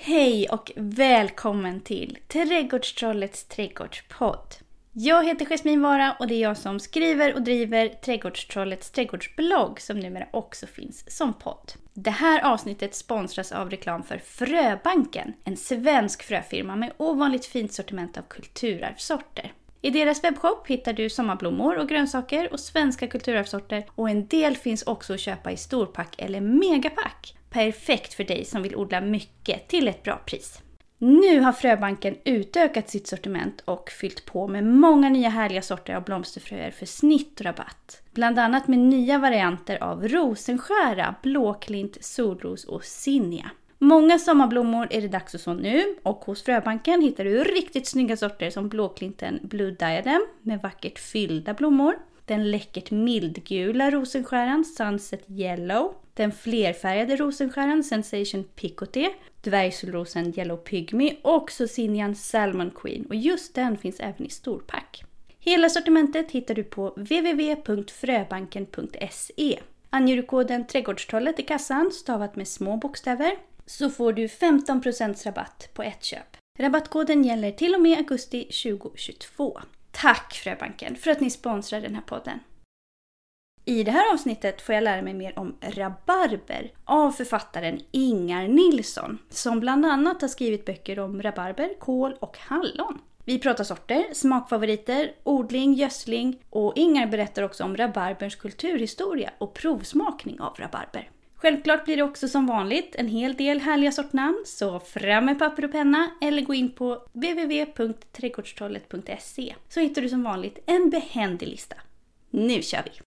Hej och välkommen till Trädgårdstrollets trädgårdspodd. Jag heter Jasmin Vara och det är jag som skriver och driver Trädgårdstrollets trädgårdsblogg som numera också finns som podd. Det här avsnittet sponsras av reklam för Fröbanken, en svensk fröfirma med ovanligt fint sortiment av kulturarvssorter. I deras webbshop hittar du sommarblommor och grönsaker och svenska kulturarvssorter och en del finns också att köpa i storpack eller megapack. Perfekt för dig som vill odla mycket till ett bra pris. Nu har Fröbanken utökat sitt sortiment och fyllt på med många nya härliga sorter av blomsterfröer för snitt och rabatt. Bland annat med nya varianter av rosenskära, blåklint, solros och zinnia. Många sommarblommor är det dags att så nu och hos Fröbanken hittar du riktigt snygga sorter som blåklinten Blue Diadem med vackert fyllda blommor, den läckert mildgula rosenskäran Sunset Yellow, den flerfärgade rosenskäran Sensation Picoté, dvärgsolrosen Yellow Pygmy och Socinian Salmon Queen och just den finns även i storpack. Hela sortimentet hittar du på www.fröbanken.se. Anger du koden Trädgårdstrollet i kassan, stavat med små bokstäver, så får du 15% rabatt på ett köp. Rabattkoden gäller till och med augusti 2022. Tack Fröbanken för att ni sponsrar den här podden. I det här avsnittet får jag lära mig mer om rabarber av författaren Ingar Nilsson som bland annat har skrivit böcker om rabarber, kål och hallon. Vi pratar sorter, smakfavoriter, odling, gödsling och Ingar berättar också om rabarberns kulturhistoria och provsmakning av rabarber. Självklart blir det också som vanligt en hel del härliga sortnamn, så fram med papper och penna eller gå in på www.trädgårdstrollet.se så hittar du som vanligt en behändig lista. Nu kör vi!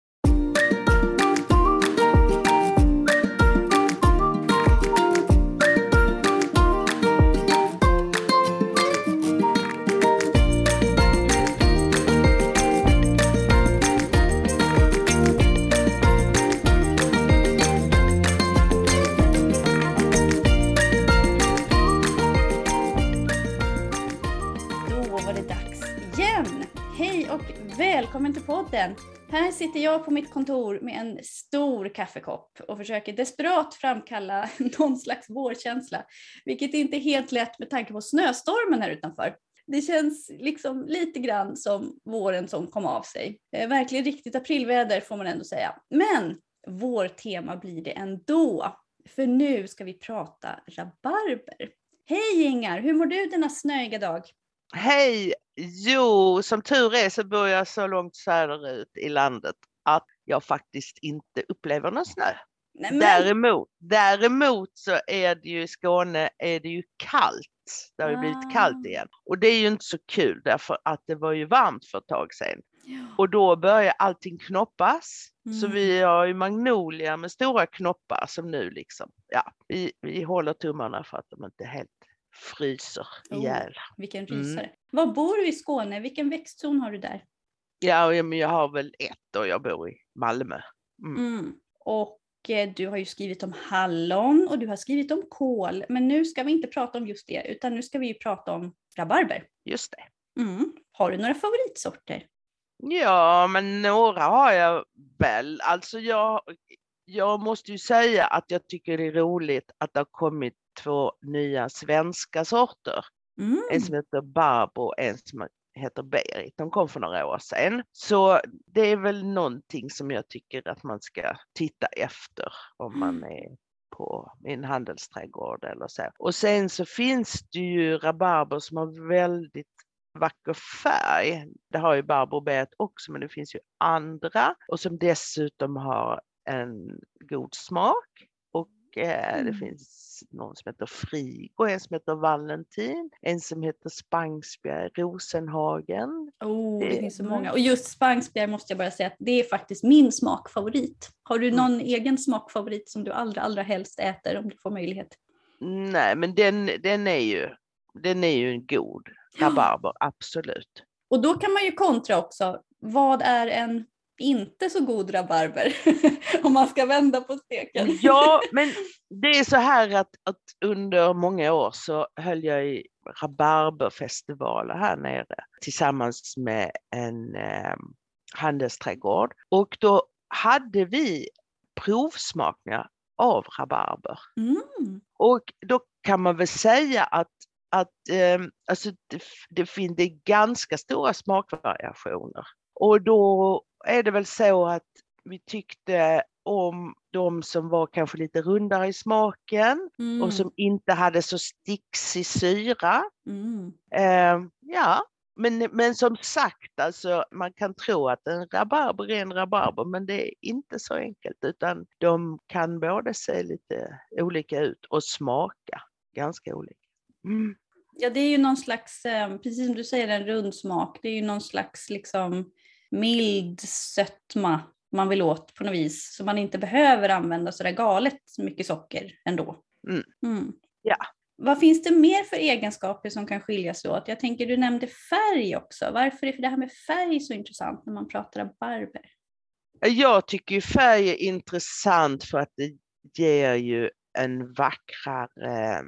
Välkommen till podden! Här sitter jag på mitt kontor med en stor kaffekopp och försöker desperat framkalla någon slags vårkänsla. Vilket inte är helt lätt med tanke på snöstormen här utanför. Det känns liksom lite grann som våren som kom av sig. Eh, verkligen riktigt aprilväder får man ändå säga. Men vår tema blir det ändå. För nu ska vi prata rabarber. Hej Ingar, hur mår du denna snöiga dag? Hej! Jo, som tur är så bor jag så långt söderut i landet att jag faktiskt inte upplever någon snö. Nej, men, Däremot, däremot så är det ju i Skåne är det ju kallt. Det har ju blivit kallt Ah. igen. Och det är ju inte så kul därför att det var ju varmt för ett tag sedan. Ja. Och då börjar allting knoppas. Så Mm. vi har ju magnolier med stora knoppar som nu liksom, ja, vi, vi håller tummarna för att de inte helt fryser Oh. ihjäl. Vilken Mm. rysare. Var bor du i Skåne? Vilken växtzon har du där? Ja, ja, men jag har väl ett och jag bor i Malmö. Mm. Mm. Och eh, du har ju skrivit om hallon och du har skrivit om kål. Men nu ska vi inte prata om just det, utan nu ska vi ju prata om rabarber. Just det. Mm. Har du några favoritsorter? Ja, men några har jag väl. Alltså jag, jag måste ju säga att jag tycker det är roligt att det har kommit två nya svenska sorter. Mm. En som heter Barbro och en som heter Berit. De kom för några år sedan. Så det är väl någonting som jag tycker att man ska titta efter om man är på min handelsträdgård eller så. Och sen så finns det ju rabarber som har väldigt vacker färg. Det har ju Barbro och Berit också, men det finns ju andra och som dessutom har en god smak. Eh, det Mm. finns någon som heter Frigo, en som heter Valentin, en som heter Spangsberg, Rosenhagen. Oh, det Det- finns så mm. många. Och just spangsbär måste jag bara säga att det är faktiskt min smakfavorit. Har du Mm. någon egen smakfavorit som du allra, allra helst äter om du får möjlighet? Nej, men den, den, är ju, den är ju en god rabarber, absolut. Och då kan man ju kontra också. Vad är en inte så god rabarber? om man ska vända på steken. Ja, men det är så här att, att under många år så höll jag i rabarberfestivaler här nere tillsammans med en eh, handelsträdgård. Och då hade vi provsmakningar av rabarber. Mm. Och då kan man väl säga att, att eh, alltså det, det, det är ganska stora smakvariationer. Och då är det väl så att vi tyckte om de som var kanske lite rundare i smaken Mm. och som inte hade så sticksig syra. Mm. Eh, ja, men, men som sagt, alltså, man kan tro att en rabarber är en rabarber, men det är inte så enkelt, utan de kan både se lite olika ut och smaka ganska olika. Mm. Ja, det är ju någon slags, eh, precis som du säger, en rund smak. Det är ju någon slags liksom mild sötma man vill åt på något vis. Så man inte behöver använda så där galet mycket socker ändå. Mm. Mm. Ja. Vad finns det mer för egenskaper som kan skilja sig åt? Jag tänker du nämnde färg också. Varför är det här med färg så intressant när man pratar rabarber? Jag tycker ju färg är intressant för att det ger ju en vackrare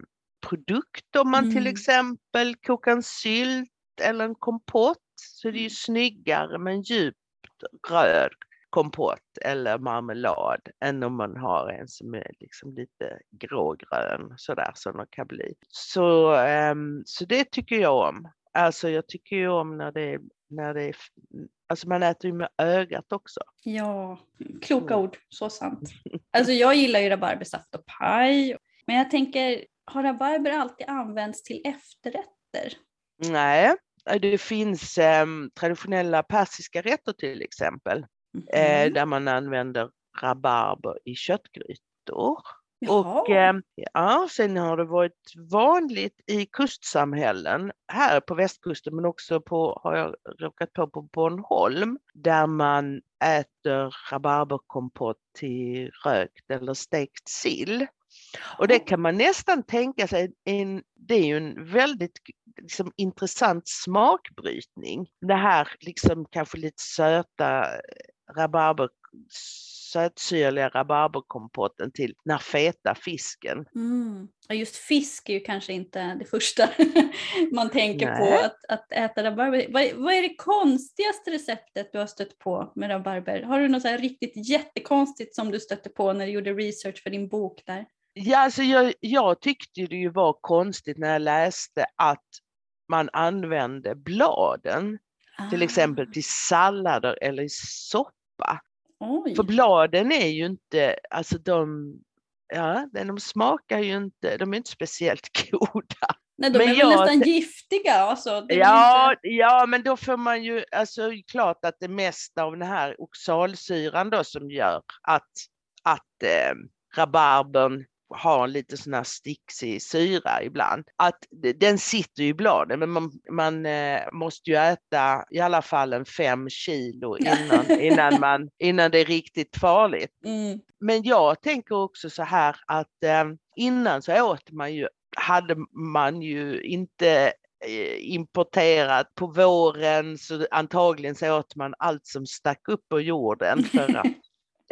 produkt om man till Mm. exempel kokar en sylt eller en kompott så är det ju Mm. snyggare med en djupt röd kompott eller marmelad än om man har en som är liksom lite grågrön sådär som de kan bli. Så, ehm, så det tycker jag om. Alltså jag tycker ju om när det, när det är, alltså man äter ju med ögat också. Ja, kloka Mm. ord. Så sant. Alltså jag gillar ju rabarbersaft och paj. Men jag tänker, har rabarber alltid använts till efterrätter? Nej, det finns ehm, traditionella persiska rätter till exempel Mhm. där man använder rabarber i köttgrytor. Jaha. Och eh, ja, sen har det varit vanligt i kustsamhällen här på västkusten men också på, har jag råkat på, på Bornholm där man äter rabarberkompott till rökt eller stekt sill. Och det kan man nästan tänka sig, en, det är ju en väldigt liksom, intressant smakbrytning. Det här liksom kanske lite söta rabarber, sötsyrliga rabarberkompotten till den här feta fisken. Mm. Just fisk är ju kanske inte det första man tänker på Nej. att, att äta rabarber. Vad, vad är det konstigaste receptet du har stött på med rabarber? Har du något så riktigt jättekonstigt som du stötte på när du gjorde research för din bok där? Ja, alltså jag, jag tyckte det ju var konstigt när jag läste att man använde bladen till Ah, exempel till sallader eller i soppa. Oj. För bladen är ju inte, alltså de, ja, de smakar ju inte, de är inte speciellt goda. Nej, de men är jag- nästan giftiga. Alltså. Ja, inte- ja, men då får man ju, alltså klart att det mesta av den här oxalsyran då som gör att, att eh, rabarbern har lite sån här sticksig syra ibland. Att den sitter ju i bladen men man, man eh, måste ju äta i alla fall en fem kilo innan, innan, man, innan det är riktigt farligt. Mm. Men jag tänker också så här att eh, innan så åt man ju, hade man ju inte eh, importerat på våren så antagligen så åt man allt som stack upp på jorden för att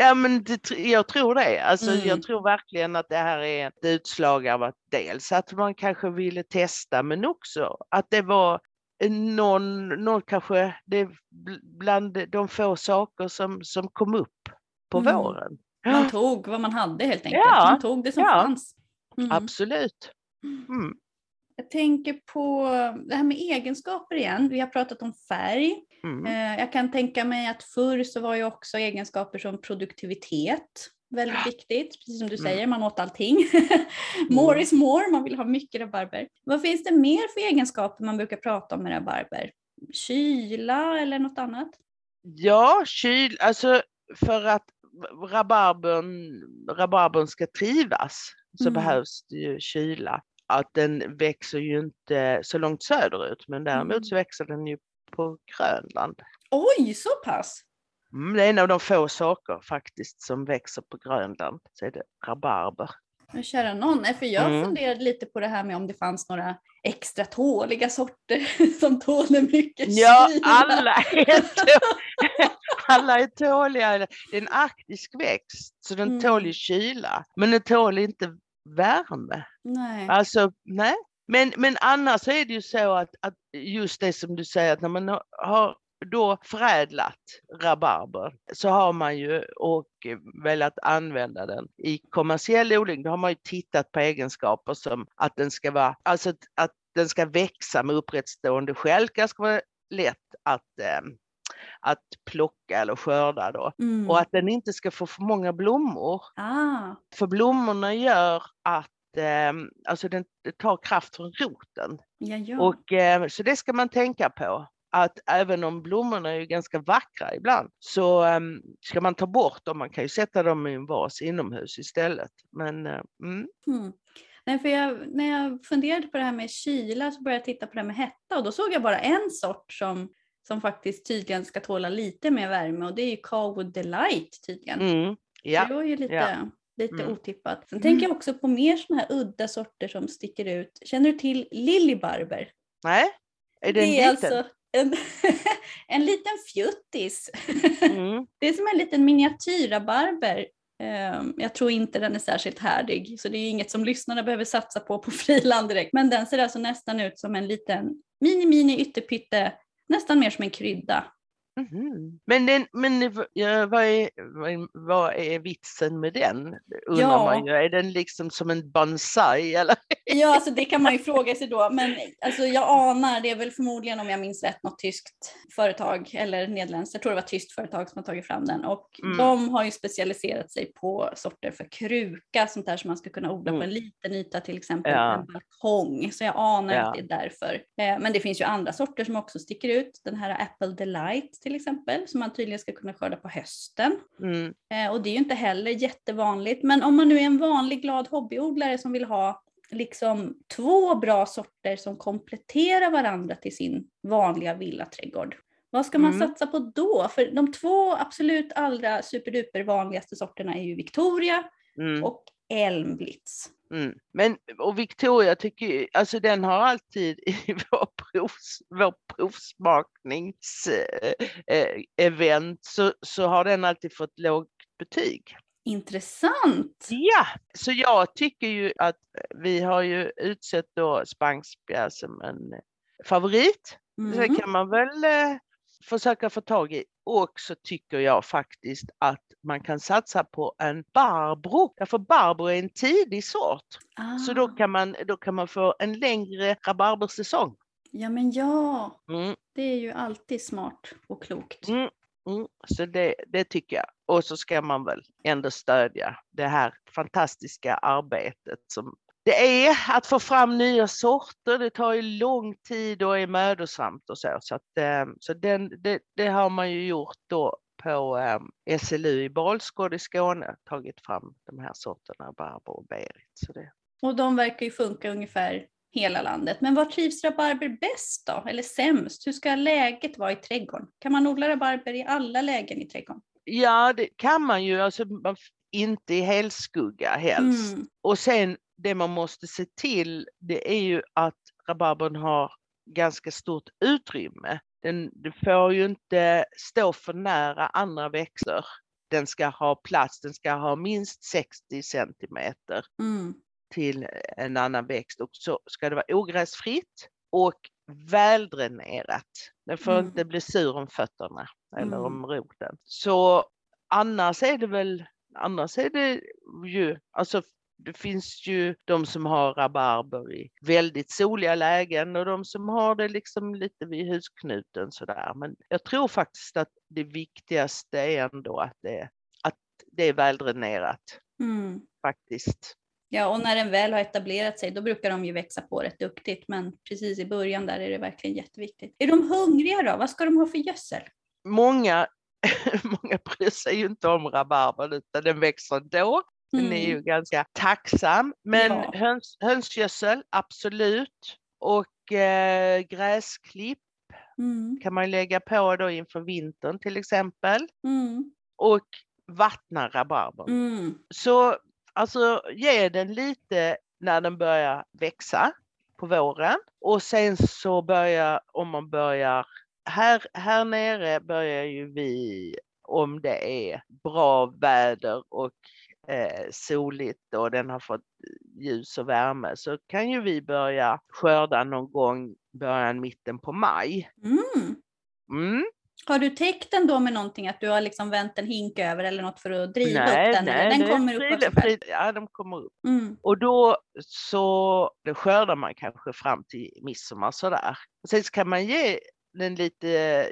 Ja men det, jag tror det. Alltså Mm. jag tror verkligen att det här är ett utslag av att dels att man kanske ville testa men också att det var någon, någon kanske det bl- bland de få saker som, som kom upp på Mm. våren. Man tog vad man hade helt enkelt. Ja, Man tog det som ja. fanns. Mm. Absolut. Mm. Jag tänker på det här med egenskaper igen. Vi har pratat om färg. Mm. Eh, Jag kan tänka mig att förr så var ju också egenskaper som produktivitet väldigt viktigt. Precis som du Mm. säger, man åt allting. more is more, man vill ha mycket rabarber. Vad finns det mer för egenskaper man brukar prata om med rabarber? Kyla eller något annat? Ja, kyl, alltså för att rabarbern, rabarbern ska trivas så Mm. behövs det ju kyla. Att den växer ju inte så långt söderut men däremot Mm. så växer den ju på Grönland. Oj, så pass! Mm, det är en av de få saker faktiskt som växer på Grönland. Så är det rabarber. Men kära någon, nej, för jag Mm. funderade lite på det här med om det fanns några extra tåliga sorter som tålde mycket Ja, kyla. alla är, alla är tåliga. Det är en arktisk växt så den Mm. tål ju kyla. Men den tål inte värme. Nej. Alltså, nej. Men, men annars är det ju så att, att just det som du säger att när man har- då förädlat rabarber så har man ju och velat använda den i kommersiell odling. Då har man ju tittat på egenskaper som att den ska vara, alltså att den ska växa med upprättstående skälkar, ska vara lätt att eh, att plocka eller skörda då. Mm. Och att den inte ska få för många blommor. Ah, För blommorna gör att eh, alltså den, tar kraft från roten. ja, ja. Och, eh, så det ska man tänka på. Att även om blommorna är ju ganska vackra ibland så eh, ska man ta bort dem. Man kan ju sätta dem i en vas inomhus istället. Men eh, mm, Mm. Nej, för jag, när jag funderade på det här med kyla så började jag titta på det här med hetta och då såg jag bara en sort som, som faktiskt tydligen ska tåla lite mer värme och det är ju Carwood Delight tydligen. mm, ja. Så det var ju lite, ja. Lite Mm. otippat. Sen tänker jag också på mer sådana här udda sorter som sticker ut. Känner du till Liljebarber? Nej, är det en är liten? alltså en, en liten fjuttis. Mm, Det är som en liten miniatyrrabarber. Ehm, Jag tror inte den är särskilt härdig, så det är inget som lyssnarna behöver satsa på på friland direkt. Men den ser alltså nästan ut som en liten mini-mini ytterpytte, nästan mer som en krydda. Mhm. Men, den, men ja, vad, är, vad, är, vitsen med den? Undrar Ja. man ju. Är den liksom som en bonsai eller? Ja, alltså det kan man ju fråga sig då, men alltså jag anar, det är väl förmodligen om jag minns rätt något tyskt företag eller nederländskt, jag tror det var ett tyskt företag som har tagit fram den och Mm. de har ju specialiserat sig på sorter för kruka, sånt där som man ska kunna odla på Mm. en liten yta, till exempel Ja. en balkong. Så jag anar Ja. att det är därför. Eh, Men det finns ju andra sorter som också sticker ut, den här Apple Delight till exempel, som man tydligen ska kunna skörda på hösten. Mm, Eh, Och det är ju inte heller jättevanligt. Men om man nu är en vanlig glad hobbyodlare som vill ha liksom två bra sorter som kompletterar varandra till sin vanliga villaträdgård. Vad ska man Mm. satsa på då? För de två absolut allra superduper vanligaste sorterna är ju Victoria mm. och Elmblitz. Mm. Men och Victoria tycker alltså den har alltid i vår, provs, vår provsmakningsevent eh, event så, så har den alltid fått lågt betyg. Intressant! Ja, så jag tycker ju att vi har ju utsett då Spangsbjerg som en favorit. Mm. kan man väl eh, försöka få tag i. Och så tycker jag faktiskt att man kan satsa på en Barbro. Därför Barbro är en tidig sort. Så då Ah, kan man, då kan man få en längre rabarbersäsong. Ja men ja, Mm, det är ju alltid smart och klokt. mm, mm. Så det, det tycker jag. Och så ska man väl ändå stödja det här fantastiska arbetet som det är att få fram nya sorter. Det tar ju lång tid och är mödosamt och så. Så, att, eh, så den, det, det har man ju gjort då på eh, SLU i Balsgård i Skåne, tagit fram de här sorterna, Barbro och Berit. Så det, Och de verkar ju funka ungefär hela landet. Men var trivs rabarber bäst då? Eller sämst? Hur ska läget vara i trädgården? Kan man odla rabarber i alla lägen i trädgården? Ja, det kan man ju, alltså man, inte i helskugga helst. Mm. Och sen det man måste se till, det är ju att rabarbern har ganska stort utrymme. Den, får ju inte stå för nära andra växter. Den ska ha plats, den ska ha minst 60 centimeter Mm. till en annan växt och så ska det vara ogräsfritt och väldränerat. Den får Mm. inte bli sur om fötterna eller Mm. om roten. Så annars är det väl, annars är det ju, alltså det finns ju de som har rabarber i väldigt soliga lägen och de som har det liksom lite vid husknuten sådär. Men jag tror faktiskt att det viktigaste är ändå att det, att det är väldränerat Mm. faktiskt. Ja, och när den väl har etablerat sig då brukar de ju växa på rätt duktigt. Men precis i början där är det verkligen jätteviktigt. Är de hungriga då? Vad ska de ha för gödsel? många, många bryr sig ju inte om rabarbern utan den växer ändå. Den är Mm. ju ganska tacksam. Men Ja. höns, hönsgödsel, absolut. Och eh, gräsklipp Mm. kan man lägga på då inför vintern till exempel. Mm. Och vattna rabarbern. Mm. Så alltså ge den lite när den börjar växa på våren. Och sen så börjar, om man börjar, här, här nere börjar ju vi, om det är bra väder och eh, soligt och den har fått ljus och värme så kan ju vi börja skörda någon gång början, mitten på maj. Mm. Mm. Har du täckt den då med någonting, att du har liksom vänt en hink över eller något för att driva Nej, upp den? nej, den kommer upp själv? frida- Ja, de kommer upp. Mm. Och då så då skördar man kanske fram till midsommar sådär. Och sen så kan man ge den lite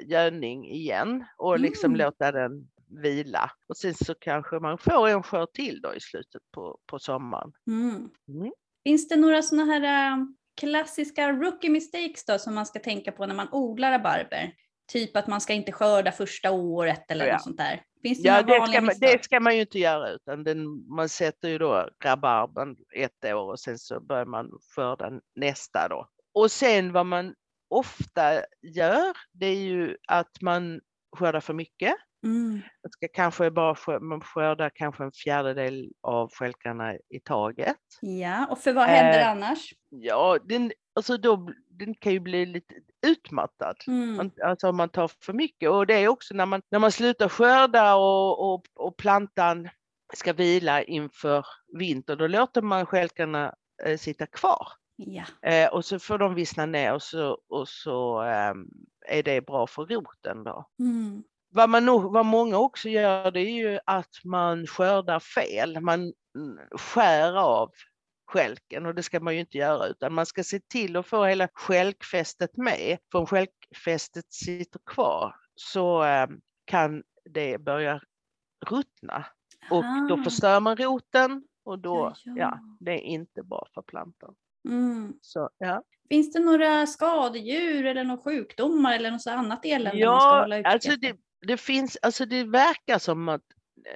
gödning igen och liksom Mm. låta den vila. Och sen så kanske man får en skörd till då i slutet på, på sommaren. Mm. Mm. Finns det några sådana här äh, klassiska rookie mistakes då som man ska tänka på när man odlar rabarber? Typ att man ska inte skörda första året eller Ja. något sånt där. Finns det Ja, några det ska, man, det ska man ju inte göra utan den, man sätter ju då rabarbern ett år och sen så börjar man skörda nästa då. Och sen vad man ofta gör det är ju att man skördar för mycket. Mm. Man ska kanske bara skö- man skördar kanske en fjärdedel av stjälkarna i taget. Ja, och för vad händer Eh, annars? Ja, den, alltså då, den kan ju bli lite utmattad. Mm. Man, alltså om man tar för mycket och det är också när man, när man slutar skörda och, och, och plantan ska vila inför vintern, då låter man stjälkarna eh, sitta kvar. Ja. Eh, och så får de vissna ner och så, och så ehm, är det bra för roten då. Mm. Vad, man nog, vad många också gör det är ju att man skördar fel. Man mm, skär av skälken och det ska man ju inte göra utan man ska se till att få hela skälkfästet med. För om skälkfästet sitter kvar så eh, kan det börja ruttna och då Ah. förstör man roten och då, ja, ja. det är inte bra för plantan. Mm. Så, ja. Finns det några skadedjur eller några sjukdomar eller något annat elände man ska Ja, hålla utkik alltså det, det finns, alltså det verkar som att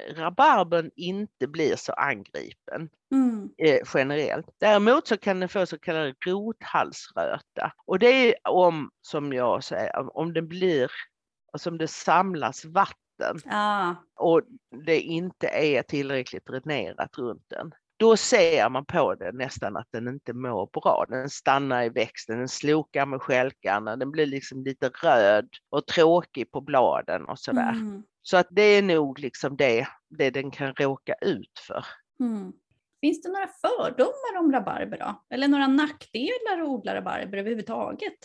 eh, rabarbern inte blir så angripen Mm. eh, generellt. Däremot så kan den få så kallad rothalsröta och det är om, som jag säger, om- det blir, alltså om det samlas vatten Ah. och det inte är tillräckligt dränerat runt den. Då ser man på det nästan att den inte mår bra. Den stannar i växten, den slokar med stjälkarna, den blir liksom lite röd och tråkig på bladen och sådär. Mm. Så att det är nog liksom det, det den kan råka ut för. Mm. Finns det några fördomar om rabarber då? Eller några nackdelar att odla rabarber överhuvudtaget?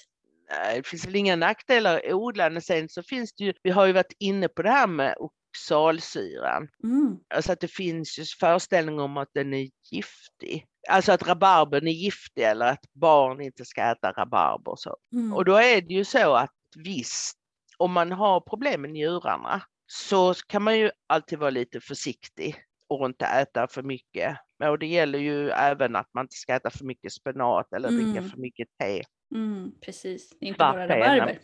Nej, Det finns väl inga nackdelar att odla, men sen så finns det ju, vi har ju varit inne på det här med oxalsyran. Mm. Alltså att det finns ju föreställningar om att den är giftig. Alltså att rabarbern är giftig eller att barn inte ska äta rabarber och så. Mm. Och då är det ju så att visst, om man har problem med njurarna så kan man ju alltid vara lite försiktig och inte äta för mycket. Och det gäller ju även att man inte ska äta för mycket spenat eller dricka Mm. för mycket te. Mm, precis, inte bara rabarber.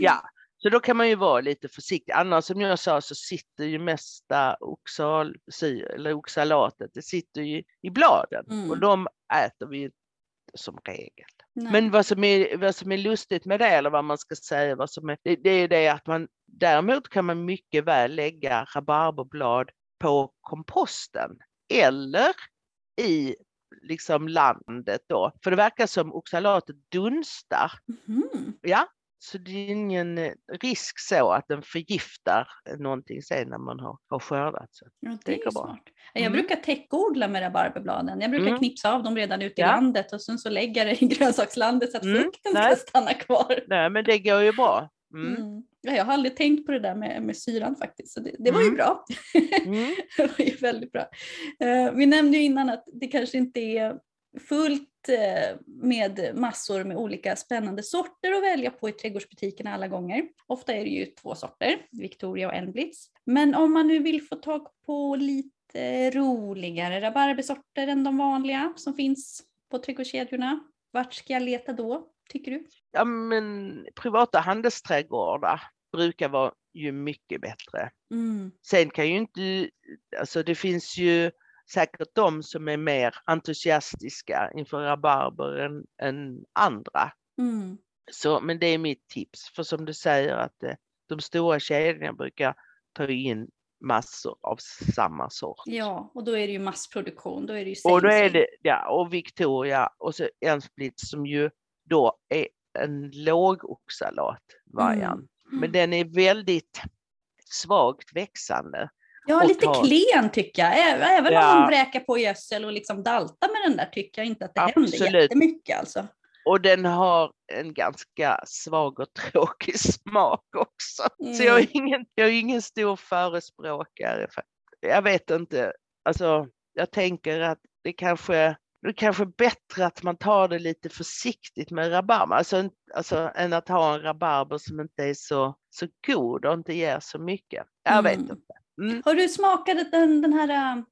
Ja, så då kan man ju vara lite försiktig. Annars som jag sa så sitter ju mesta oxalsyra eller oxalatet, det sitter ju i bladen och Mm. de äter vi ju som regel. Nej. Men vad som, är, vad som är lustigt med det, eller vad man ska säga, vad som är, det, det är det att man däremot kan man mycket väl lägga rabarberblad på komposten eller i liksom landet då. För det verkar som oxalatet dunstar. Mhm. Ja, så det är ingen eh, risk så att den förgiftar någonting sen när man har, har skördat. Så. Ja, Det det är bra. smart. Jag Mm. brukar täckodla med rabarberbladen. Jag brukar Mm. knipsa av dem redan ute i Ja. landet och sen så lägger jag det i grönsakslandet så att Mm, frukten nej. ska stanna kvar. Nej, men det går ju bra. Mm. Mm. Ja, jag har aldrig tänkt på det där med, med syran faktiskt, så det, det var ju Mm. bra. Mm. det var ju väldigt bra. Eh, vi nämnde ju innan att det kanske inte är fullt eh, med massor med olika spännande sorter att välja på i trädgårdsbutikerna alla gånger. Ofta är det ju två sorter, Victoria och Enblitz. Men om man nu vill få tag på lite roligare rabarbersorter än de vanliga som finns på trädgårdskedjorna, vart ska jag leta då, tycker du? Ja, men privata handelsträdgårdar brukar vara ju mycket bättre. Mm. Sen kan ju inte, alltså det finns ju säkert de som är mer entusiastiska inför rabarber än, än andra. Mm. Så, men det är mitt tips, för som du säger att eh, de stora kedjorna brukar ta in massor av samma sort. Ja, och då är det ju massproduktion, då är det ju Och då är det, ja, och Victoria och så Ensplitz som ju då är en lågoxalatvariant. Mm. Men den är väldigt svagt växande. Ja, lite ta- klen tycker jag. Även Ja. om man vräker på gödsel och liksom daltar med den där tycker jag inte att det händer Absolut. jättemycket alltså. Och den har en ganska svag och tråkig smak också. Mm. Så jag är, ingen, jag är ingen stor förespråkare. För, jag vet inte, alltså jag tänker att det kanske det är kanske bättre att man tar det lite försiktigt med rabarber, alltså, alltså än att ha en rabarber som inte är så, så god och inte ger så mycket. Jag mm. vet inte. Mm. Har du smakat den, den här,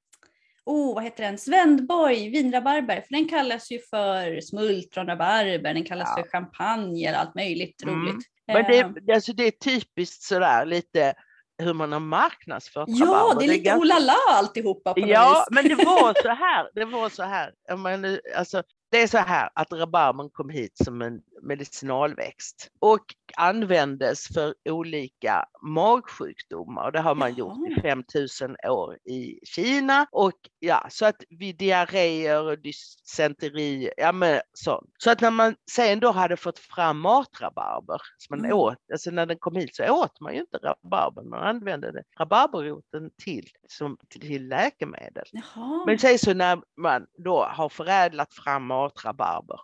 oh, vad heter den, Svendborg vinrabarber? För den kallas ju för smultronrabarber, den kallas ja. för champagne eller allt möjligt mm. roligt. Men det, ehm. alltså det är typiskt sådär lite hur man har marknadsfört Ja, rabarber. det är lite ganska... oh la la alltihopa på Ja, vis. men det var så här. Det var så här. Alltså, det är så här att rabarbern kom hit som en medicinalväxt och användes för olika magsjukdomar. Det har man gjort i 5000 år i Kina och ja, så att vid diarréer och dysenteri, ja men så. Så att när man sen då hade fått fram matrabarber, som man mm. åt, alltså när den kom hit så åt man ju inte rabarbern, man använde det, rabarberroten till, som, till läkemedel. Jaha. Men sen så när man då har förädlat fram matrabarber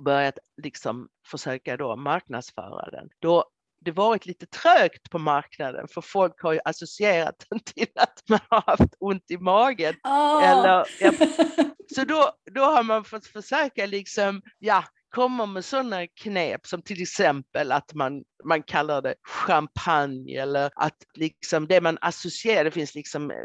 börjat liksom försöka då marknadsföra den. Då det varit lite trögt på marknaden för folk har ju associerat den till att man har haft ont i magen. Oh. Eller, ja, så då, då har man fått försöka liksom, ja, kommer med sådana knep som till exempel att man, man kallar det champagne eller att liksom det man associerar, det finns liksom eh,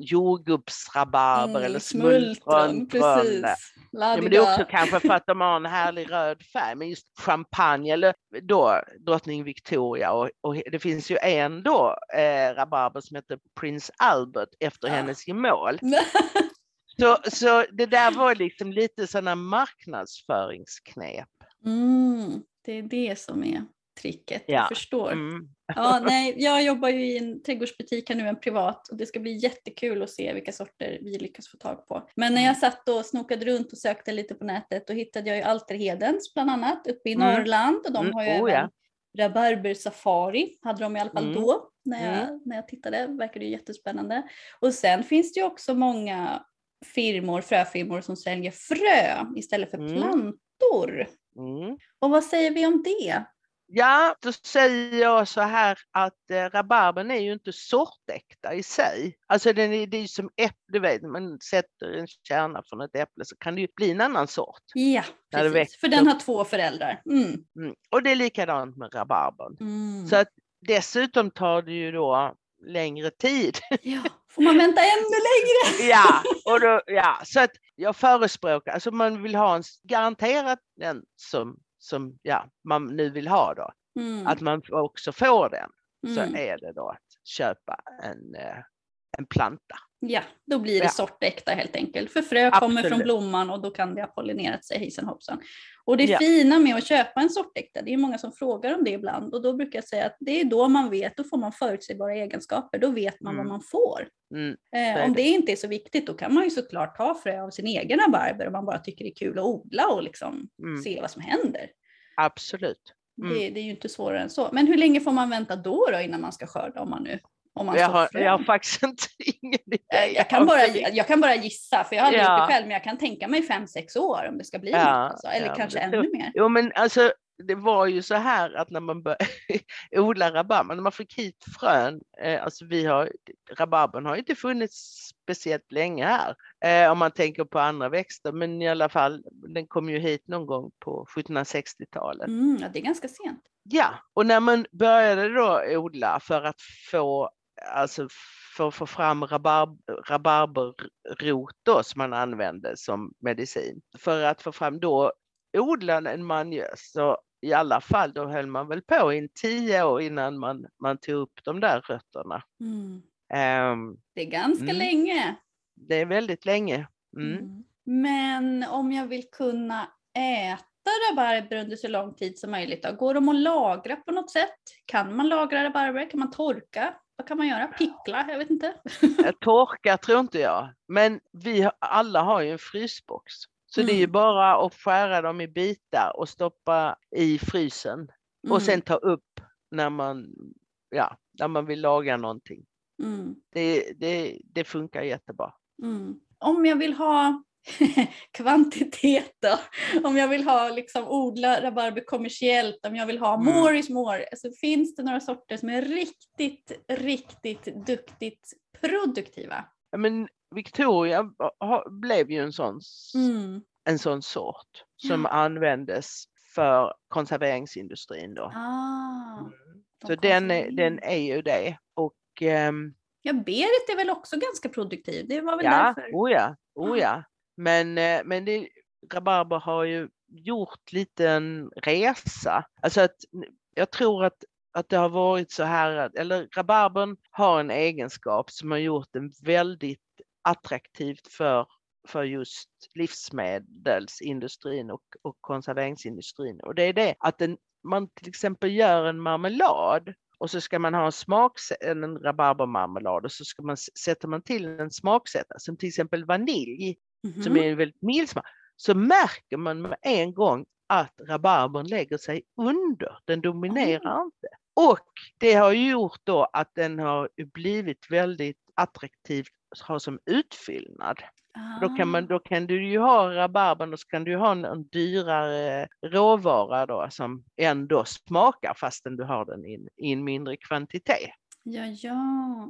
jordgubbsrabarber mm, eller smultron. Precis. Ja, men det är också kanske för att de har en härlig röd färg, men just champagne eller då drottning Victoria och, och det finns ju en då eh, rabarber som heter Prince Albert efter ja. hennes gemål. Så, så det där var liksom lite sådana marknadsföringsknep. Mm, det är det som är tricket, ja. jag förstår. Mm. Ja, nej, jag jobbar ju i en trädgårdsbutik här nu, en privat, och det ska bli jättekul att se vilka sorter vi lyckas få tag på. Men när jag mm. satt och snokade runt och sökte lite på nätet, då hittade jag ju Alterhedens bland annat uppe i mm. Norrland och de mm. har ju oh, även ja. rabarber safari, hade de i alla fall mm. då när jag, mm. när jag tittade, verkade ju jättespännande. Och sen finns det ju också många firmor, fröfirmor som säljer frö istället för mm. plantor. Mm. Och vad säger vi om det? Ja, då säger jag så här att eh, rabarbern är ju inte sortäkta i sig. Alltså den är, det är som äpple, vet, man sätter en kärna från ett äpple så kan det ju bli en annan sort. Ja, precis. För den har två föräldrar. Mm. Mm. Och det är likadant med rabarbern. Mm. Så att dessutom tar det ju då längre tid. Ja, får man vänta ännu längre? ja, och då, ja, så att jag förespråkar, alltså man vill ha en garanterat den som, som ja, man nu vill ha då. Mm. Att man också får den. Mm. Så är det då att köpa en, eh, en planta. Ja, då blir det ja. sortäkta helt enkelt. För frö Absolut. kommer från blomman och då kan det ha pollinerat sig hejsan hoppsan. Och det ja. fina med att köpa en sortäkta, det är många som frågar om det ibland och då brukar jag säga att det är då man vet, då får man förutsägbara egenskaper, då vet man mm. vad man får. Mm. Eh, om det. det inte är så viktigt då kan man ju såklart ta frö av sin egen rabarber om man bara tycker det är kul att odla och liksom mm. se vad som händer. Absolut. Mm. Det, det, är ju inte svårare än så. Men hur länge får man vänta då, då innan man ska skörda om man nu jag, har, jag har faktiskt inte ingen idé. Jag kan, bara, jag kan bara gissa, för jag har aldrig ja. gjort det själv, men jag kan tänka mig fem, sex år om det ska bli ja, något. Alltså. Eller ja, kanske ännu mer. Jo, men alltså det var ju så här att när man började odla rabarber, när man fick hit frön, eh, alltså vi har, rabarbern har inte funnits speciellt länge här, eh, om man tänker på andra växter, men i alla fall, den kom ju hit någon gång på 1760-talet. Mm, ja, det är ganska sent. Ja, och när man började då odla för att få alltså för att få fram rabarb, rabarberrot då, som man använde som medicin. För att få fram då odlade man ju så i alla fall då höll man väl på i tio år innan man, man tog upp de där rötterna. Mm. Um, det är ganska mm. länge. Det är väldigt länge. Mm. mm. Men om jag vill kunna äta rabarber under så lång tid som möjligt, då? går de att lagra på något sätt? Kan man lagra rabarber? Kan man torka? Vad kan man göra? Pickla? Jag vet inte. Torka tror inte jag, men vi alla har ju en frysbox. Så mm. det är ju mm. bara att skära dem i bitar och stoppa i frysen mm. och sen ta upp när man, ja, när man vill laga någonting. Mm. Det, det, det funkar jättebra. Mm. Om jag vill ha kvantitet då. Om jag vill ha liksom odla rabarber kommersiellt, om jag vill ha Mm. more is more. Alltså, finns det några sorter som är riktigt, riktigt duktigt produktiva? Ja, Men Victoria blev ju en sån, Mm. en sån sort som Ja. användes för konserveringsindustrin då. Ah, de Så den den är ju det. Och ehm, Ja, Berit är väl också ganska produktiv. Det var väl ja, därför. oh ja, oh ja. Men, eh, men det, rabarber har ju gjort lite en resa. Alltså att jag tror att, att det har varit så här, att- eller rabarbern har en egenskap som har gjort den väldigt attraktivt för, för just livsmedelsindustrin och, och konserveringsindustrin. Och det är det att en, man till exempel gör en marmelad och så ska man ha en smak, en rabarbermarmelad och så ska man, sätter man till en smaksättare som till exempel vanilj som Mhm. är en väldigt mild smak, så märker man med en gång att rabarbern lägger sig under. Den dominerar inte. Och det har gjort då att den har blivit väldigt attraktiv att ha som utfyllnad. Då kan, man, Ah. då kan du ju ha rabarbern och så kan du ha en, en dyrare råvara då som ändå smakar fastän du har den i, en- i en mindre kvantitet. Ja, ja.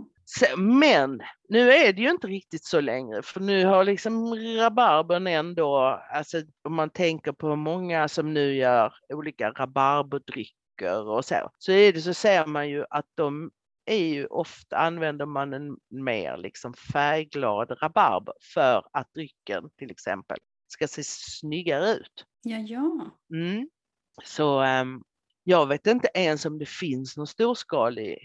Men nu är det ju inte riktigt så längre för nu har liksom rabarbern ändå, alltså om man tänker på många som nu gör olika rabarberdrycker och så, så är det så ser man ju att de är ju ofta använder man en mer liksom färgglad rabarber för att drycken till exempel ska se snyggare ut. Ja, ja. Mm. Så ehm, jag vet inte ens om det finns någon storskalig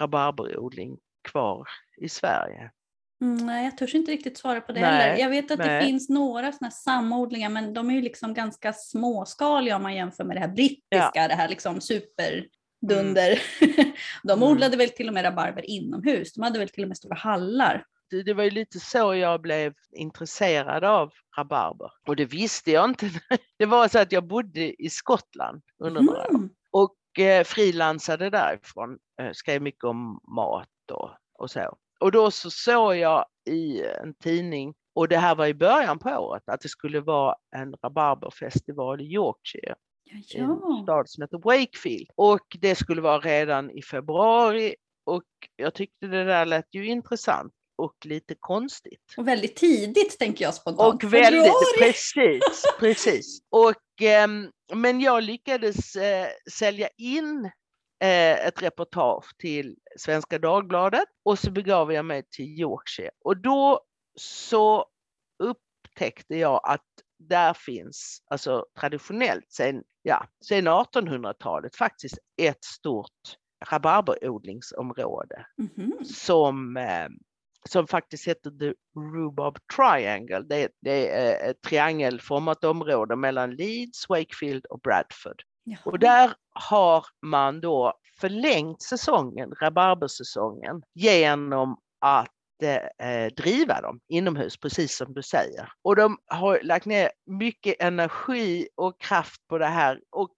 rabarberodling kvar i Sverige. Mm, nej, jag törs inte riktigt svara på det Nej, heller. Jag vet att det nej. finns några sådana samodlingar men de är ju liksom ganska småskaliga om man jämför med det här brittiska, det här liksom superdunder. de Mm. odlade väl till och med rabarber inomhus. De hade väl till och med stora hallar. Det, det var ju lite så jag blev intresserad av rabarber. Och det visste jag inte. Det var så att jag bodde i Skottland under några år Mm. och eh, frilansade därifrån. Eh, skrev mycket om mat och, och så. Och då så såg jag i en tidning, och det här var i början på året, att det skulle vara en rabarberfestival i Yorkshire. Ja, en stad som heter Wakefield. Och det skulle vara redan i februari och jag tyckte det där lät ju intressant och lite konstigt. Och väldigt tidigt tänker jag spontant. Och väldigt, Februari! precis, precis. Och, ehm, men jag lyckades eh, sälja in eh, ett reportage till Svenska Dagbladet och så begav jag mig till Yorkshire och då så upptäckte jag att där finns, alltså traditionellt sen, ja, sen 1800-talet faktiskt ett stort rabarberodlingsområde Mhm. som, eh, som faktiskt heter The Rhubarb Triangle. Det, det är ett triangelformat område mellan Leeds, Wakefield och Bradford. Och där har man då förlängt säsongen, rabarbersäsongen, genom att eh, driva dem inomhus, precis som du säger. Och de har lagt ner mycket energi och kraft på det här. Och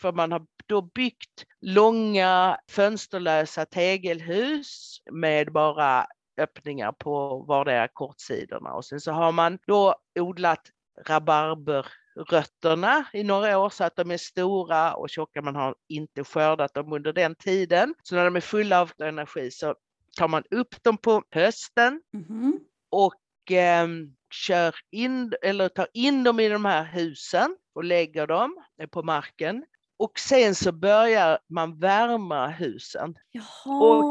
för man har då byggt långa fönsterlösa tegelhus med bara öppningar på vardera kortsidorna. Och sen så har man då odlat rabarber rabarberrötterna i några år så att de är stora och tjocka. Man har inte skördat dem under den tiden. Så när de är fulla av energi så tar man upp dem på hösten Mhm. och ehm, kör in eller tar in dem i de här husen och lägger dem eh, på marken. Och sen så börjar man värma husen. Jaha.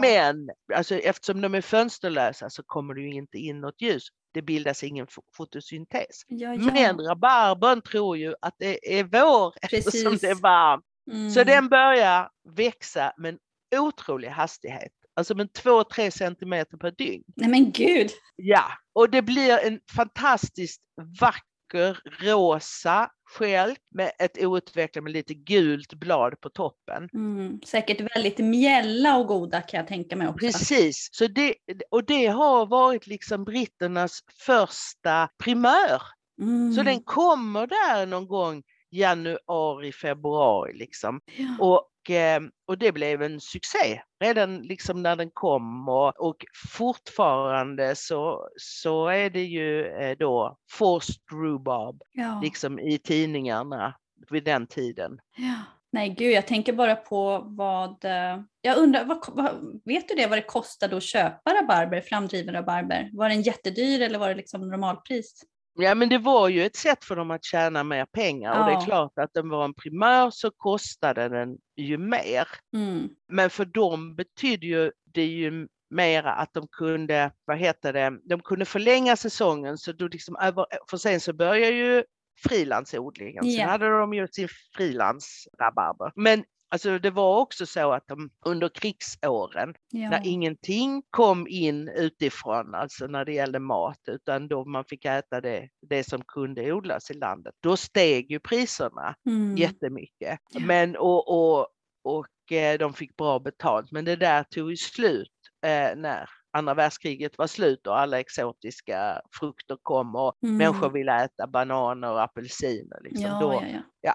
Men alltså, eftersom de är fönsterlösa så kommer det ju inte in något ljus. Det bildas ingen fo- fotosyntes. ja, ja. Men rabarbern tror ju att det är vår eftersom Precis. det är varmt. Mm. Så den börjar växa med en otrolig hastighet. Alltså med 2-3 centimeter per dygn. Nej men gud. Ja, och det blir en fantastiskt vacker rosa skälk med ett outvecklat med lite gult blad på toppen. Mm. Säkert väldigt mjälla och goda kan jag tänka mig också. Precis, så det, och det har varit liksom britternas första primör. Mm. Så den kommer där någon gång januari, februari liksom. Ja. Och och, eh, och det blev en succé redan liksom när den kom och, och fortfarande så, så är det ju eh, då forced rhubarb Ja. liksom i tidningarna vid den tiden. ja. Nej gud, jag tänker bara på vad... eh, Jag undrar, vad, vad, vet du det vad det kostade att köpa rabarber, framdriven rabarber? Var den jättedyr eller var det liksom normalpris? Ja men det var ju ett sätt för dem att tjäna mer pengar och det Ja. är klart att den var en primör så kostade den ju mer. Mm. Men för dem betydde ju det ju mera att de kunde, vad heter det, de kunde förlänga säsongen så då liksom över, för sen så börjar ju frilansodlingen. Sen Ja. hade de ju sin frilansrabarber. Men alltså det var också så att de under krigsåren Ja. när ingenting kom in utifrån, alltså när det gällde mat, utan då man fick äta det, det som kunde odlas i landet, då steg ju priserna Mm. jättemycket. Ja. Men, och, och, och eh, de fick bra betalt, men det där tog ju slut eh, när andra världskriget var slut och alla exotiska frukter kom och Mm. människor ville äta bananer och apelsiner. Liksom. Ja, då, ja, ja.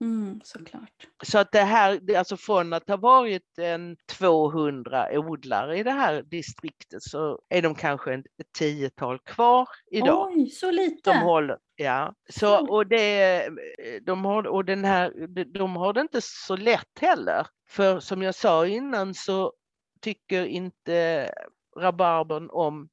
Mm, såklart. Så att det här, alltså från att ha varit en 200 odlare i det här distriktet så är de kanske ett tiotal kvar idag. Oj, så lite. De håller, ja. Så, och, det, de, har, och den här, de har det inte så lätt heller. För som jag sa innan så tycker inte rabarbern om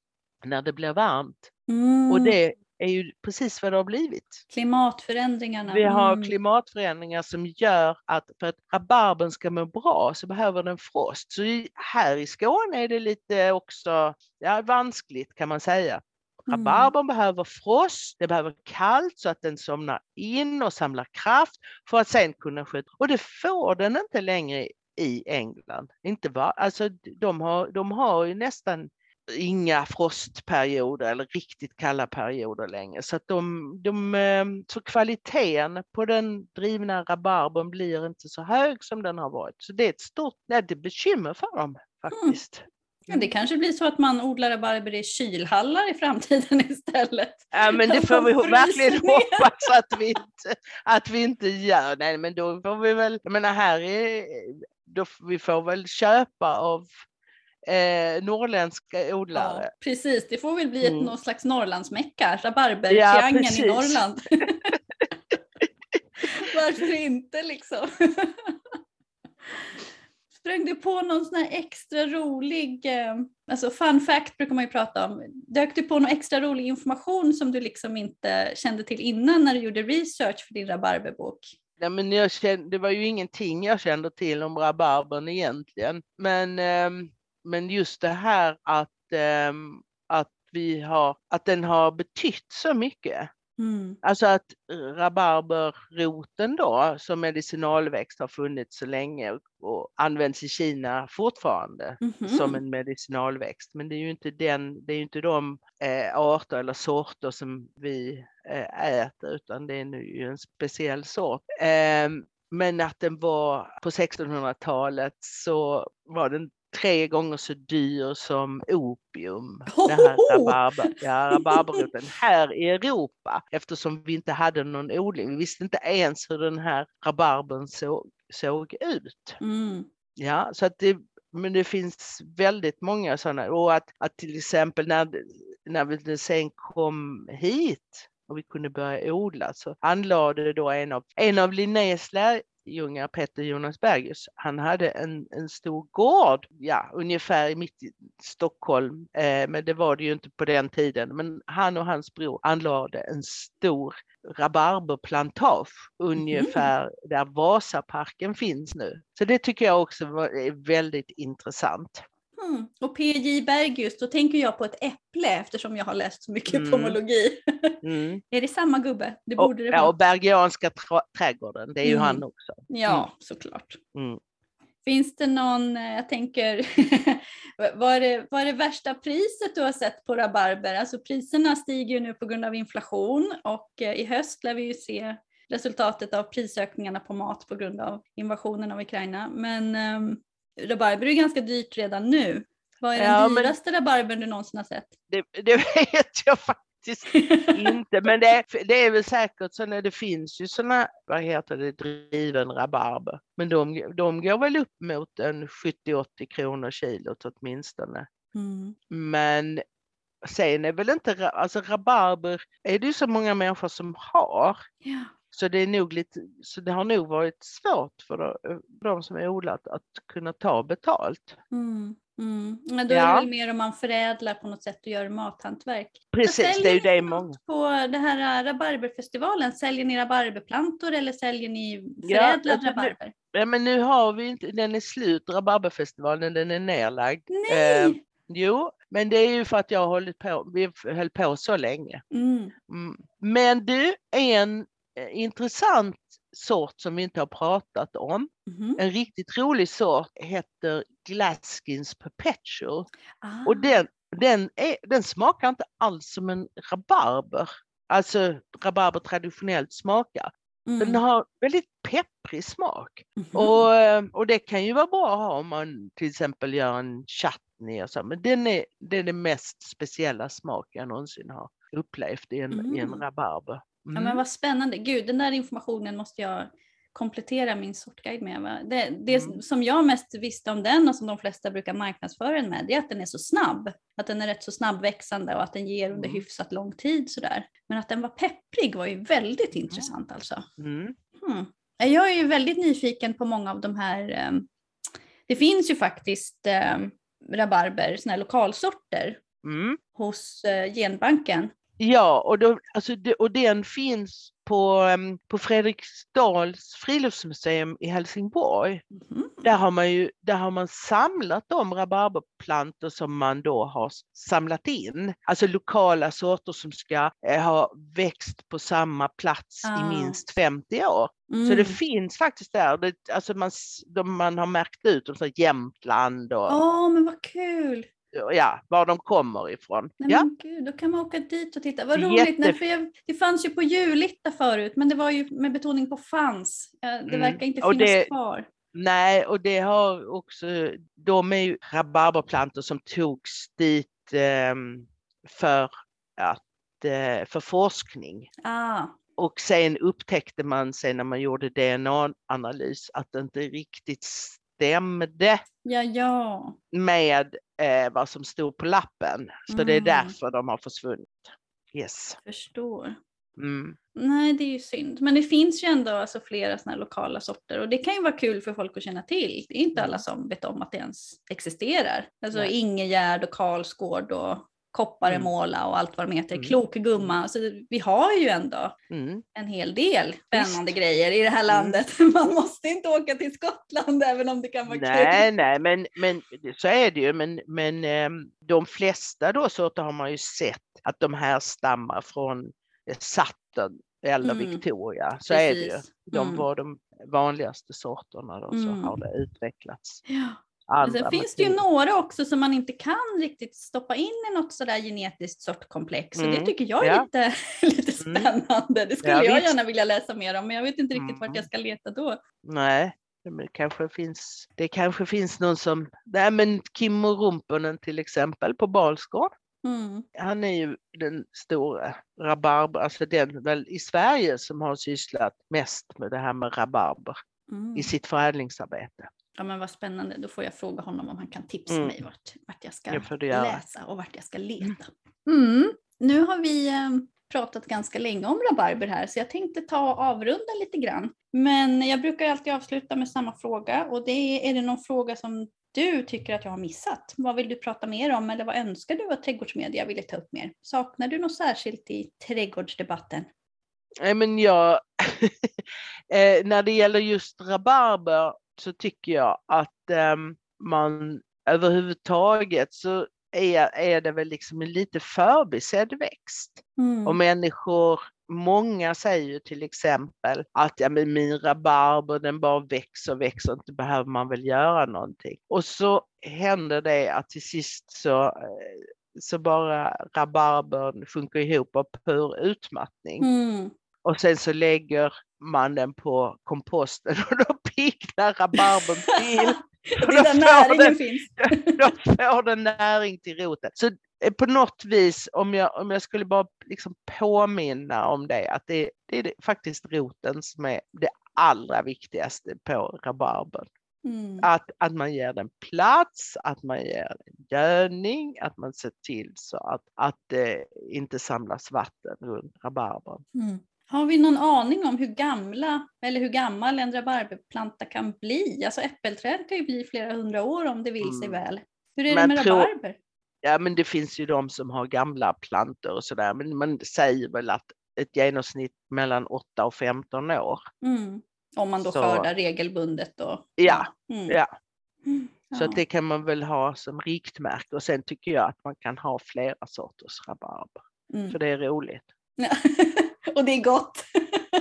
när det blir varmt. Mm. Och det är ju precis vad det har blivit. Klimatförändringarna. Vi har mm. klimatförändringar som gör att för att rabarbern ska må bra så behöver den frost. Så här i Skåne är det lite också ja, vanskligt kan man säga. Mm. Rabarbern behöver frost, det behöver kallt så att den somnar in och samlar kraft för att sen kunna skjuta. Och det får den inte längre i England. Inte va? Alltså, de, har, de har ju nästan inga frostperioder eller riktigt kalla perioder längre. Så, att de, de, eh, så kvaliteten på den drivna rabarbern blir inte så hög som den har varit. Så det är ett stort nej, det är bekymmer för dem faktiskt. Ja, det kanske blir så att man odlar rabarber i kylhallar i framtiden istället. Ja, men det får vi verkligen hoppas att vi, inte, att vi inte gör. Nej, men då får vi väl, jag menar här är, då, vi får väl köpa av eh, norrländska odlare. Ja, precis, det får väl bli ett Mm. någon slags Norrlandsmecka, rabarbertriangeln precis. i Norrland. Varför inte liksom? Sprang du på någon sån här extra rolig, eh, alltså fun fact brukar man ju prata om, dök du på någon extra rolig information som du liksom inte kände till innan när du gjorde research för din rabarberbok? Nej, men jag kände, det var ju ingenting jag kände till om rabarbern egentligen. Men, ehm, men just det här att, ehm, att, vi har, att den har betytt så mycket. Mm. Alltså att rabarberroten då som medicinalväxt har funnits så länge och används i Kina fortfarande Mhm. som en medicinalväxt. Men det är ju inte, den, det är inte de eh, arter eller sorter som vi eh, äter utan det är nu en speciell sort. Ehm, men att den var på 1600-talet så var den tre gånger så dyr som opium. Det här Hohoho! rabarber, ja, rabarberroten här i Europa eftersom vi inte hade någon odling. Vi visste inte ens hur den här rabarbern såg, såg ut. Mm. Ja, så att det, men det finns väldigt många sådana och att, att till exempel när, när vi sen kom hit och vi kunde börja odla så anlade då en av, en av Linnés lärjungar, Petter Jonas Bergius, han hade en, en stor gård, ja ungefär mitt i Stockholm, eh, men det var det ju inte på den tiden, men han och hans bror anlade en stor rabarberplantage ungefär där Vasaparken finns nu. Så det tycker jag också var, är väldigt intressant. Mm. Och P.J. Bergius, då tänker jag på ett äpple eftersom jag har läst så mycket Mm. pomologi. Mm. är det samma gubbe? Det Och, borde det ja, vara. och Bergianska trä- trädgården, det är ju Mm. han också. Ja, såklart. Mm. Finns det någon, eh, jag tänker, vad är, det, vad är det värsta priset du har sett på rabarber? Alltså priserna stiger ju nu på grund av inflation och eh, i höst lär vi ju se resultatet av prisökningarna på mat på grund av invasionen av Ukraina. Men um, rabarber är ganska dyrt redan nu. Vad är den Ja, men- dyraste rabarbern du någonsin har sett? Det, det vet jag faktiskt inte. Men det, det är väl säkert så när det finns ju sådana, vad heter det, driven rabarber. Men de, de går väl upp mot en 70-80 kronor kilot åtminstone. Mm. Men sen är väl inte, alltså rabarber är det ju så många människor som har. Ja. Så det är nog lite, så det har nog varit svårt för de, som är odlat att kunna ta betalt. Mm. Mm. Men då är det Ja. väl mer om man förädlar på något sätt och gör mathantverk. Precis, det är ju det många. På det här äh, rabarberfestivalen, säljer ni rabarberplantor eller säljer ni Ja, förädlad nu- rabarber? Ja, men nu har vi inte, den är slut, rabarberfestivalen, den är nerlagd. Nej! Eh, jo, men det är ju för att jag har hållit på, vi höll på så länge. Mm. Mm. Men du, en eh, intressant sort som vi inte har pratat om, Mhm. en riktigt rolig sort heter Glaskins Perpetual. Ah. Och den, den, är, den smakar inte alls som en rabarber. Alltså rabarber traditionellt smakar. Mm. Den har väldigt pepprig smak. Mhm. Och, eh, och det kan ju vara bra att ha om man till exempel gör en chutney och så. Men den är, det är den mest speciella smak jag någonsin har upplevt i en, i en Mm. rabarber. Ja Mm. men vad spännande. Gud, den där informationen måste jag komplettera min sortguide med. Va? Det, det Mm. som jag mest visste om den och som de flesta brukar marknadsföra den med, det är att den är så snabb. Att den är rätt så snabbväxande och att den ger under Mm. hyfsat lång tid sådär. Men att den var pepprig var ju väldigt intressant alltså. Mm. Hmm. Jag är ju väldigt nyfiken på många av de här. eh, Det finns ju faktiskt eh, rabarber, såna här lokalsorter Mm. hos eh, genbanken. Ja, och, då, alltså, och den finns på, em, på Fredriksdals friluftsmuseum i Helsingborg. Mhm. Där har man ju där har man samlat de rabarberplantor som man då har samlat in. Alltså lokala sorter som ska eh, ha växt på samma plats Ah. i minst 50 år. Så Mm. det finns faktiskt där, det, alltså man, de, man har märkt ut dem, så Jämtland och Ja, men vad kul! Ja, var de kommer ifrån. Nej, ja. men gud, då kan man åka dit och titta. Vad Jätte- roligt, nej, för jag, det fanns ju på Julitta förut, men det var ju med betoning på fanns. Det Mm. verkar inte Och finnas det- kvar. Nej, och det har också, de är ju rabarberplantor som togs dit ehm, för att, eh, för forskning. Ah, Och sen upptäckte man sen när man gjorde DNA-analys att det inte riktigt stämde ja, ja. med eh, vad som stod på lappen. Så det är Mm. därför de har försvunnit. Yes. Förstår. Mm. Nej, det är ju synd. Men det finns ju ändå alltså flera såna lokala sorter och det kan ju vara kul för folk att känna till. Det är inte alla som vet om att det ens existerar. Alltså Nej. Ingegärd och Karlsgård och Kopparemåla och allt vad de heter. Mm. Klokgumma. Alltså, vi har ju ändå Mm. en hel del spännande grejer i det här landet. Man måste inte åka till Skottland även om det kan vara Nej, kul. nej, men, men så är det ju. Men, men ehm, de flesta då sorter har man ju sett att de här stammar från eh, Sutton eller Mm. Victoria. Så är det ju. Precis. De Mm. var de vanligaste sorterna då, så Mm. har det utvecklats. Ja. Andra sen finns det ju några också som man inte kan riktigt stoppa in i något sådär genetiskt sortkomplex. Och det Mm, tycker jag är ja. lite, lite Mm. spännande. Det skulle Ja, jag visst. gärna vilja läsa mer om, men jag vet inte riktigt vart Mm. jag ska leta då. Nej, det kanske finns, det kanske finns någon som, nej men Kimmo Rumpunen till exempel på Balsgård. Mm. Han är ju den stora rabarber, alltså den väl i Sverige som har sysslat mest med det här med rabarber Mm. i sitt förädlingsarbete. Ja men vad spännande, då får jag fråga honom om han kan tipsa Mm. mig vart, vart jag ska göra. läsa och vart jag ska leta. Mm. Nu har vi eh, pratat ganska länge om rabarber här så jag tänkte ta och avrunda lite grann. Men jag brukar alltid avsluta med samma fråga och det är, är det någon fråga som du tycker att jag har missat? Vad vill du prata mer om eller vad önskar du att trädgårdsmedia ville ta upp mer? Saknar du något särskilt i trädgårdsdebatten? Nej, men jag, eh, när det gäller just rabarber så tycker jag att ehm, man överhuvudtaget så är, är det väl liksom en lite förbisedd växt. Mm. Och människor, många säger ju till exempel att ja, men min rabarber den bara växer och växer, inte behöver man väl göra någonting. Och så händer det att till sist så, eh, så bara rabarbern sjunker ihop av pur utmattning. Mm. Och sen så lägger man den på komposten och då picknar rabarbern till. Och då får den- finns. Då får den näring till roten. Så eh, på något vis, om jag, om jag skulle bara liksom påminna om det, att det, det är det, faktiskt roten som är det allra viktigaste på rabarbern. Mm. Att, att man ger den plats, att man ger den gödning, att man ser till så att, att det inte samlas vatten runt rabarbern. Mm. Har vi någon aning om hur gamla eller hur gammal en rabarberplanta kan bli? Alltså äppelträd kan ju bli flera hundra år om det vill sig Mm. väl. Hur är det Men med tror- rabarber? Ja, men det finns ju de som har gamla plantor och sådär, men man säger väl att ett genomsnitt mellan 8 och 15 år. Mm. Om man då Så- skördar regelbundet och Ja, Mm. ja. Mm. Så Ja. det kan man väl ha som riktmärke och sen tycker jag att man kan ha flera sorters rabarber, Mm. för det är roligt. Ja. och det är gott.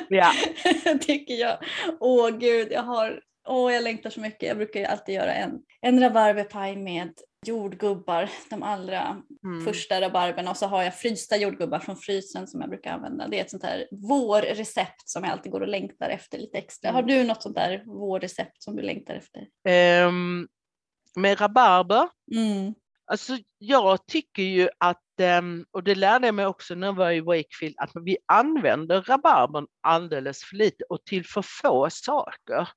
Ja. tycker jag. Åh gud, jag har, åh jag längtar så mycket. Jag brukar alltid göra en, en rabarberpaj med jordgubbar, de allra Mm. första rabarberna och så har jag frysta jordgubbar från frysen som jag brukar använda. Det är ett sånt här vårrecept som jag alltid går och längtar efter lite extra. Har du något sånt där vårrecept som du längtar efter? Ehm, med rabarber, Mm. alltså jag tycker ju att, och det lärde jag mig också när jag var i Wakefield, att vi använder rabarbern alldeles för lite och till för få saker.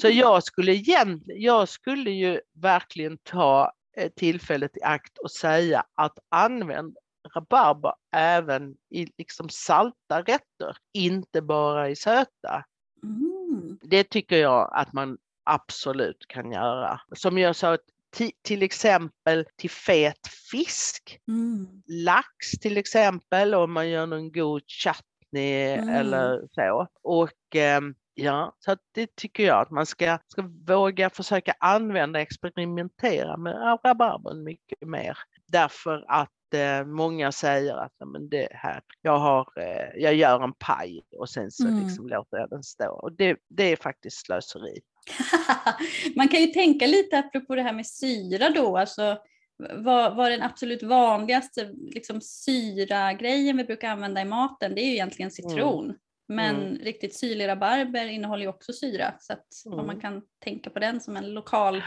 Så jag skulle egentligen, jag skulle ju verkligen ta eh, tillfället i akt och säga att använd rabarber även i liksom salta rätter, inte bara i söta. Mm. Det tycker jag att man absolut kan göra. Som jag sa, till exempel till fet fisk, Mm. lax till exempel, om man gör någon god chutney Mm. eller så. Och ehm, ja, så det tycker jag att man ska, ska våga försöka använda, experimentera med rabarbern mycket mer. Därför att eh, många säger att "Nej, men det här, jag, har, eh, jag gör en paj och sen så Mm. liksom låter jag den stå. Och det, det är faktiskt slöseri. Man kan ju tänka lite apropå det här med syra då, alltså vad, vad den absolut vanligaste liksom, syra-grejen vi brukar använda i maten, det är ju egentligen citron. Men Mm. riktigt syrlig rabarber innehåller ju också syra, så att om man Mm. kan tänka på den som en lokal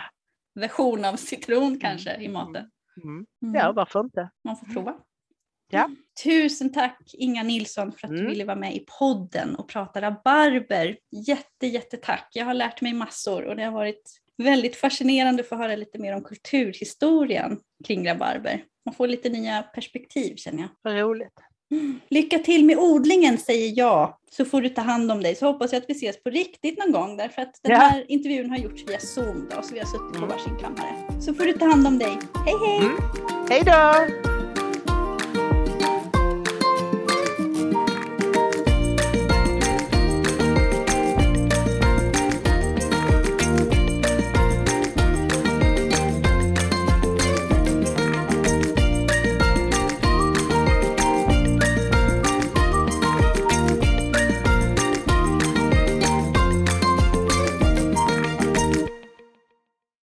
version av citron kanske i maten. Mm. Mm. Ja, varför inte? Man får prova. Ja. Tusen tack Inga Nilsson för att du Mm. ville vara med i podden och prata rabarber. Jätte, jättetack. Jag har lärt mig massor och det har varit väldigt fascinerande att få höra lite mer om kulturhistorien kring rabarber. Man får lite nya perspektiv känner jag. Vad roligt. Lycka till med odlingen säger jag, så får du ta hand om dig. Så hoppas jag att vi ses på riktigt någon gång därför att den Ja. här intervjun har gjorts via Zoom då, så vi har suttit på Mm. varsin kammare. Så får du ta hand om dig. Hej hej! Mm. Hej då!